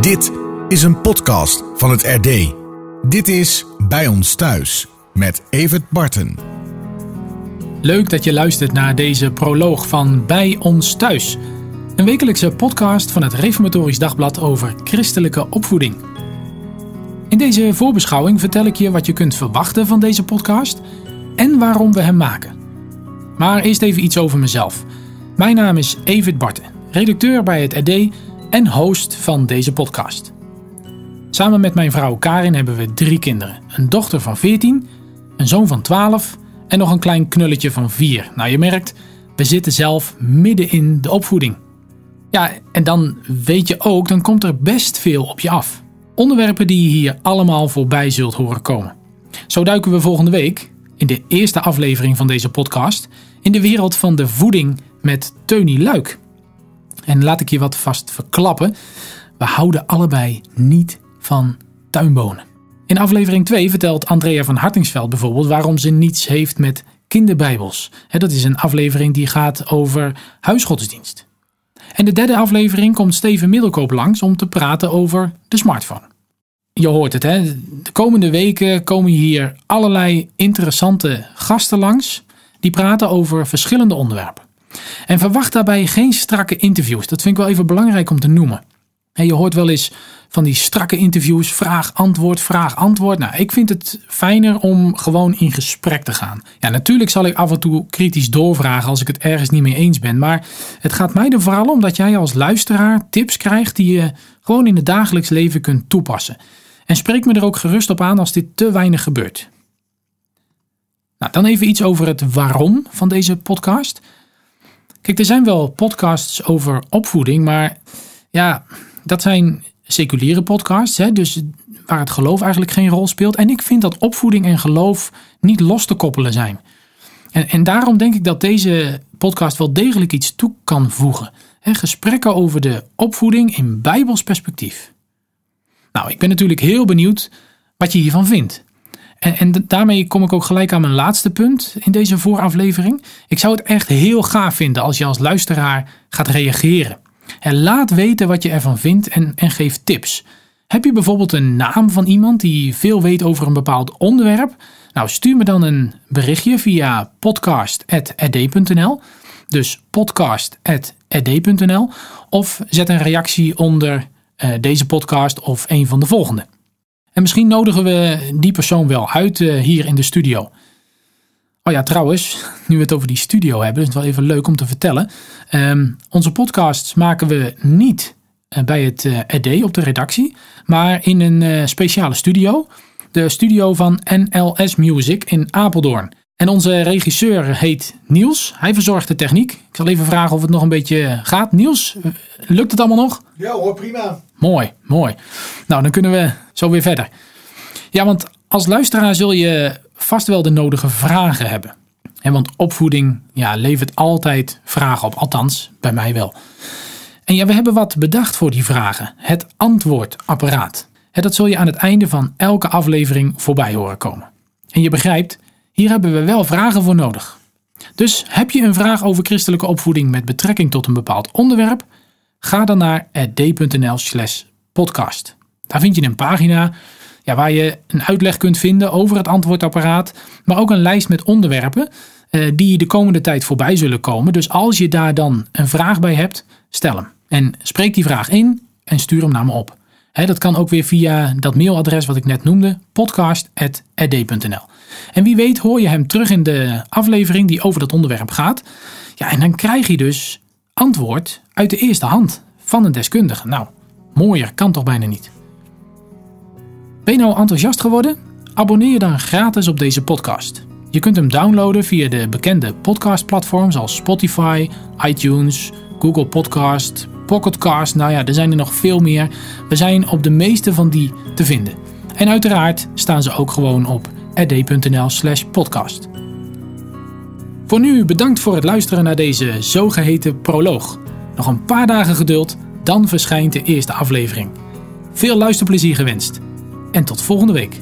Dit is een podcast van het RD. Dit is Bij ons thuis met Evert Barten. Leuk dat je luistert naar deze proloog van Bij ons thuis. Een wekelijkse podcast van het Reformatorisch Dagblad over christelijke opvoeding. In deze voorbeschouwing vertel ik je wat je kunt verwachten van deze podcast en waarom we hem maken. Maar eerst even iets over mezelf. Mijn naam is Evert Barten, redacteur bij het RD en host van deze podcast. Samen met mijn vrouw Karin hebben we drie kinderen: een dochter van 14, een zoon van 12 en nog een klein knulletje van 4. Nou, je merkt, we zitten zelf midden in de opvoeding. Ja, en dan weet je ook, dan komt er best veel op je af. Onderwerpen die je hier allemaal voorbij zult horen komen. Zo duiken we volgende week, in de eerste aflevering van deze podcast, in de wereld van de voeding met Teunie Luik. En laat ik je wat vast verklappen. We houden allebei niet van tuinbonen. In aflevering 2 vertelt Andrea van Hartingsveld bijvoorbeeld waarom ze niets heeft met kinderbijbels. Dat is een aflevering die gaat over huisgodsdienst. En de derde aflevering komt Steven Middelkoop langs om te praten over de smartphone. Je hoort het, hè? De komende weken komen hier allerlei interessante gasten langs die praten over verschillende onderwerpen. En verwacht daarbij geen strakke interviews. Dat vind ik wel even belangrijk om te noemen. je hoort wel eens van die strakke interviews, vraag, antwoord, vraag, antwoord. Nou, ik vind het fijner om gewoon in gesprek te gaan. Ja, natuurlijk zal ik af en toe kritisch doorvragen als ik het ergens niet mee eens ben. Maar het gaat mij er vooral om dat jij als luisteraar tips krijgt die je gewoon in het dagelijks leven kunt toepassen. En spreek me er ook gerust op aan als dit te weinig gebeurt. Nou, dan even iets over het waarom van deze podcast. Kijk, er zijn wel podcasts over opvoeding, maar ja, dat zijn seculiere podcasts, hè, dus waar het geloof eigenlijk geen rol speelt. En ik vind dat opvoeding en geloof niet los te koppelen zijn. En, en daarom denk ik dat deze podcast wel degelijk iets toe kan voegen. Hè, gesprekken over de opvoeding in bijbels perspectief. Nou, ik ben natuurlijk heel benieuwd wat je hiervan vindt. En, daarmee kom ik ook gelijk aan mijn laatste punt in deze vooraflevering. Ik zou het echt heel gaaf vinden als je als luisteraar gaat reageren. En laat weten wat je ervan vindt en, en geef tips. Heb je bijvoorbeeld een naam van iemand die veel weet over een bepaald onderwerp? Nou, stuur me dan een berichtje via podcast.ed.nl. Dus podcast.ed.nl. Of zet een reactie onder uh, deze podcast of een van de volgende. En misschien nodigen we die persoon wel uit uh, hier in de studio. Oh ja, trouwens, nu we het over die studio hebben, is het wel even leuk om te vertellen. Um, onze podcasts maken we niet uh, bij het uh, op de redactie, maar in een speciale studio. De studio van NLS Music in Apeldoorn. En onze regisseur heet Niels. Hij verzorgt de techniek. Ik zal even vragen of het nog een beetje gaat. Niels, lukt het allemaal nog? Ja hoor, prima. Mooi, mooi. Nou, dan kunnen we zo weer verder. Ja, want als luisteraar zul je vast wel de nodige vragen hebben. En want opvoeding ja, levert altijd vragen op, althans bij mij wel. En ja, we hebben wat bedacht voor die vragen. Het antwoordapparaat. Dat zul je aan het einde van elke aflevering voorbij horen komen. En je begrijpt, hier hebben we wel vragen voor nodig. Dus heb je een vraag over christelijke opvoeding met betrekking tot een bepaald onderwerp? Ga dan naar d.nl/slash podcast. Daar vind je een pagina waar je een uitleg kunt vinden over het antwoordapparaat, maar ook een lijst met onderwerpen uh, die de komende tijd voorbij zullen komen. Dus als je daar dan een vraag bij hebt, stel hem. En spreek die vraag in en stuur hem naar me op. dat kan ook weer via dat mailadres wat ik net noemde, podcast.ed.nl. En wie weet hoor je hem terug in de aflevering die over dat onderwerp gaat. Ja, en dan krijg je dus antwoord uit de eerste hand van een deskundige. Nou, mooier kan toch bijna niet. Ben je nou enthousiast geworden? Abonneer je dan gratis op deze podcast. Je kunt hem downloaden via de bekende podcastplatforms als Spotify, iTunes, Google Podcast, Pocketcast. Nou ja, er zijn er nog veel meer. We zijn op de meeste van die te vinden. En uiteraard staan ze ook gewoon op rd.nl/slash podcast. Voor nu bedankt voor het luisteren naar deze zogeheten proloog. Nog een paar dagen geduld, dan verschijnt de eerste aflevering. Veel luisterplezier gewenst en tot volgende week.